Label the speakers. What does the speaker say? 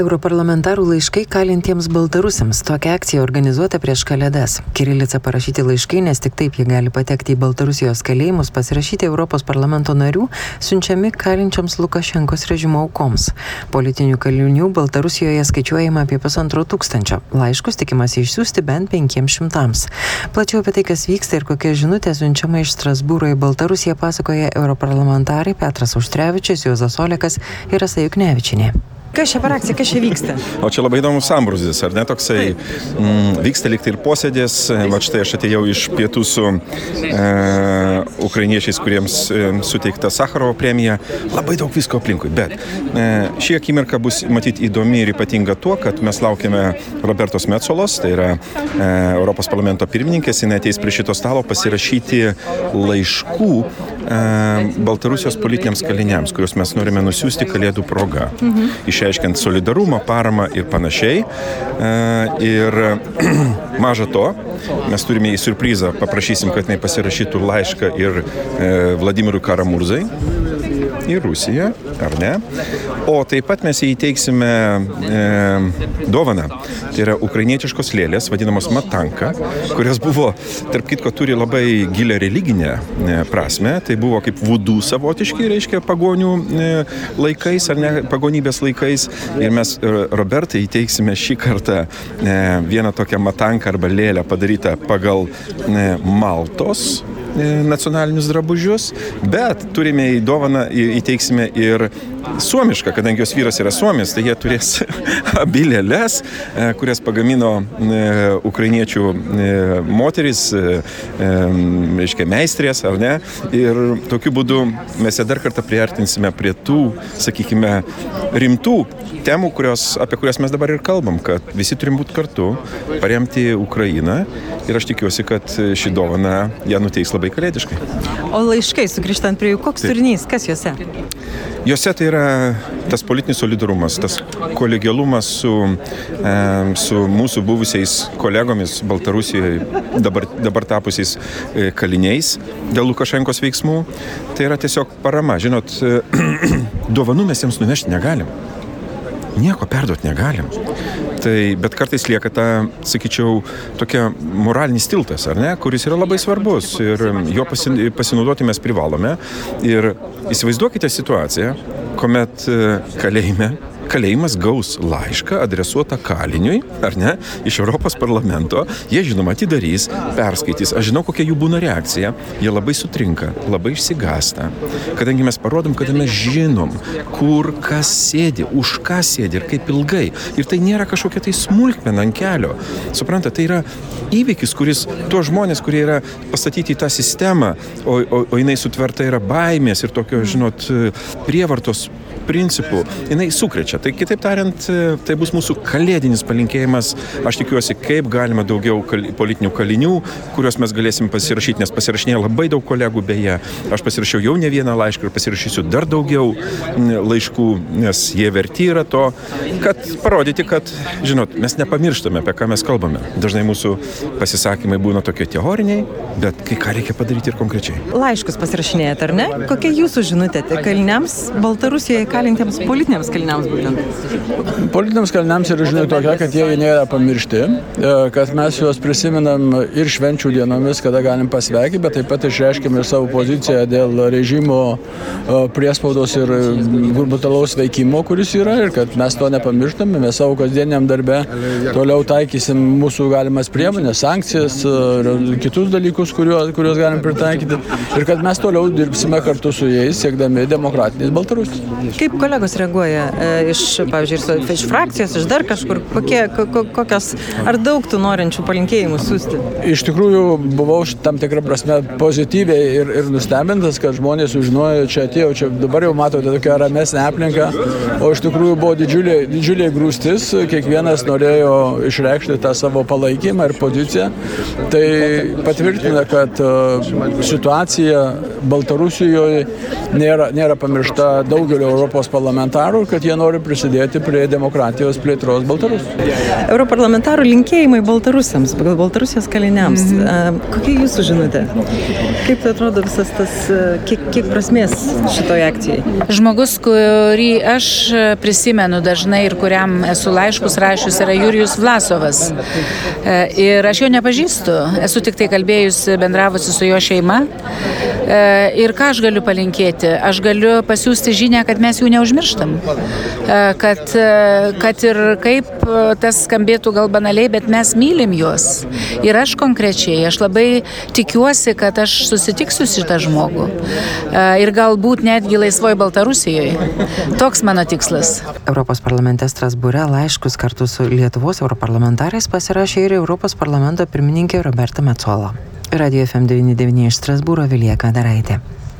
Speaker 1: Europarlamentarų laiškai kalintiems baltarusiams. Tokia akcija organizuota prieš kalėdas. Kirilica parašyti laiškai, nes tik taip jie gali patekti į Baltarusijos kalėjimus, pasirašyti Europos parlamento narių, siunčiami kalinčiams Lukašenkos režimo aukoms. Politinių kalinių Baltarusijoje skaičiuojama apie pusantro tūkstančio. Laiškus tikimasi išsiųsti bent penkiems šimtams. Plačiau apie tai, kas vyksta ir kokia žinutė siunčiama iš Strasbūro į Baltarusiją, pasakoja europarlamentarai Petras Užtrevičius, Juozas Olekas ir Asa Juknevičinė.
Speaker 2: Kas čia per akcija, kas čia vyksta?
Speaker 3: O čia labai įdomus sambrūzis, ar ne? Toksai, mm, vyksta liktai ir posėdės, va štai aš atėjau iš pietų su e, ukrainiečiais, kuriems e, suteikta Sakarovo premija, labai daug visko aplinkui, bet e, ši akimirka bus matyti įdomi ir ypatinga tuo, kad mes laukiame Robertos Metsolos, tai yra e, Europos parlamento pirmininkės, jinai ateis prie šito stalo pasirašyti laiškų Baltarusijos politiniams kaliniams, kuriuos mes norime nusiųsti kalėdų proga. Mhm. Iš išreiškiant solidarumą, paramą ir panašiai. E, ir maža to, mes turime į surprizą, paprašysim, kad jinai pasirašytų laišką ir e, Vladimirui Karamurzai į Rusiją, ar ne? O taip pat mes įteiksime e, dovaną. Tai yra ukrainietiškos lėlės, vadinamos matanka, kurios buvo, tarp kitko, turi labai gilę religinę e, prasme. Tai buvo kaip vudų savotiški, reiškia, pagonių e, laikais, ar ne, pagonybės laikais. Ir mes e, Robertai įteiksime šį kartą e, vieną tokią matanką arba lėlę padarytą pagal e, Maltos nacionalinius drabužius, bet turime į dovaną įteiksime ir suomišką, kadangi jos vyras yra suomis, tai jie turės abi lėlės, e, kurias pagamino e, ukrainiečių moteris, reiškia meistrės, ar ne? Ir tokiu būdu mes ją dar kartą priartinsime prie tų, sakykime, rimtų temų, kurios, apie kurias mes dabar ir kalbam, kad visi turim būti kartu, paremti Ukrainą ir aš tikiuosi, kad ši dovana ją nuteiks labai kalėdiškai.
Speaker 2: O laiškai, sugrįžtant prie jų, koks Taip. turinys, kas juose?
Speaker 3: Juose tai yra tas politinis solidarumas, tas kolegialumas su, e, su mūsų buvusiais kolegomis Baltarusijoje, dabar, dabar tapusiais e, kaliniais dėl Lukašenkos veiksmų. Tai yra tiesiog parama. Žinot, e, dovanų mes jiems nunešti negalim. Nieko perduoti negalim. Tai, bet kartais lieka ta, sakyčiau, tokia moralinis tiltas, ar ne, kuris yra labai svarbus ir jo pasinaudoti mes privalome. Ir įsivaizduokite situaciją, kuomet e, kalėjime kalėjimas gaus laišką adresuotą kaliniui, ar ne, iš Europos parlamento, jie žinoma atidarys, perskaitys, aš žinau, kokia jų būna reakcija, jie labai sutrinka, labai išsigasta, kadangi mes parodom, kad mes žinom, kur kas sėdi, už ką sėdi ir kaip ilgai. Ir tai nėra kažkokia tai smulkmena ant kelio. Suprantate, tai yra įvykis, kuris tuos žmonės, kurie yra pastatyti į tą sistemą, o, o, o jinai sutverta yra baimės ir tokio, žinot, prievartos principų, jinai sukrečia. Tai kitaip tariant, tai bus mūsų kalėdinis palinkėjimas. Aš tikiuosi, kaip galima daugiau kal politinių kalinių, kuriuos mes galėsim pasirašyti, nes pasirašinėja labai daug kolegų beje. Aš pasirašiau jau ne vieną laišką ir pasirašysiu dar daugiau laiškų, nes jie verti yra to, kad parodyti, kad, žinot, mes nepamirštame, apie ką mes kalbame. Dažnai mūsų pasisakymai būna tokie teoriniai, bet kai ką reikia padaryti ir konkrečiai.
Speaker 2: Laiškus pasirašinėjate, ar ne? Kokia jūsų žinutė kaliniams Baltarusijoje įkalintiems politiniams kaliniams būtent?
Speaker 4: Politiniams kaliniams yra žinia tokia, kad jie nėra pamiršti, e, kad mes juos prisimenam ir švenčių dienomis, kada galim pasveikinti, bet taip pat išreiškime ir savo poziciją dėl režimo e, priespaudos ir brutalaus veikimo, kuris yra ir kad mes to nepamirštame, mes savo kasdieniam darbe toliau taikysim mūsų galimas priemonės, sankcijas ir e, kitus dalykus, kuriuos, kuriuos galim pritaikyti ir kad mes toliau dirbsime kartu su jais siekdami demokratinės Baltarusijos.
Speaker 2: Kaip kolegos reaguoja e, iš, pavyzdžiui, iš frakcijos, iš dar kažkur, kokie, kokios, ar daug tų norinčių palinkėjimų siūsti?
Speaker 4: Iš tikrųjų, buvau tam tikrą prasme pozityviai ir, ir nustebintas, kad žmonės sužinojo, čia atėjau, čia dabar jau matote tokią ramesnę aplinką, o iš tikrųjų buvo didžiulė, didžiulė grūstis, kiekvienas norėjo išreikšti tą savo palaikymą ir poziciją. Tai patvirtina, kad e, situacija Baltarusijoje nėra, nėra pamiršta daugelio Europos parlamentarų, kad jie nori prisidėti prie demokratijos plėtros Baltarusijoje.
Speaker 2: Europarlamentarų linkėjimai Baltarusiams, Baltarusijos kaliniams. Mm -hmm. Kokia jūsų žinutė? Kaip tai atrodo visas tas, kiek, kiek prasmės šitoje akcijai?
Speaker 5: Žmogus, kurį aš prisimenu dažnai ir kuriam esu laiškus rašius, yra Jurijus Vlasovas. Ir aš jo nepažįstu, esu tik tai kalbėjusi, bendravusi su jo šeima. Ir ką aš galiu palinkėti? Aš galiu pasiūsti žinę, kad mes jų neužmirštam. Kad, kad ir kaip tas skambėtų gal banaliai, bet mes mylim juos. Ir aš konkrečiai, aš labai tikiuosi, kad aš susitiksiu šitą žmogų. Ir galbūt netgi laisvoji Baltarusijoje. Toks mano tikslas.
Speaker 1: Europos parlamente Strasbūre laiškus kartu su Lietuvos europarlamentarais pasirašė ir Europos parlamento pirmininkė Roberta Metzola. Radio FM99 iš Strasbūro Vilija Kadaraitė.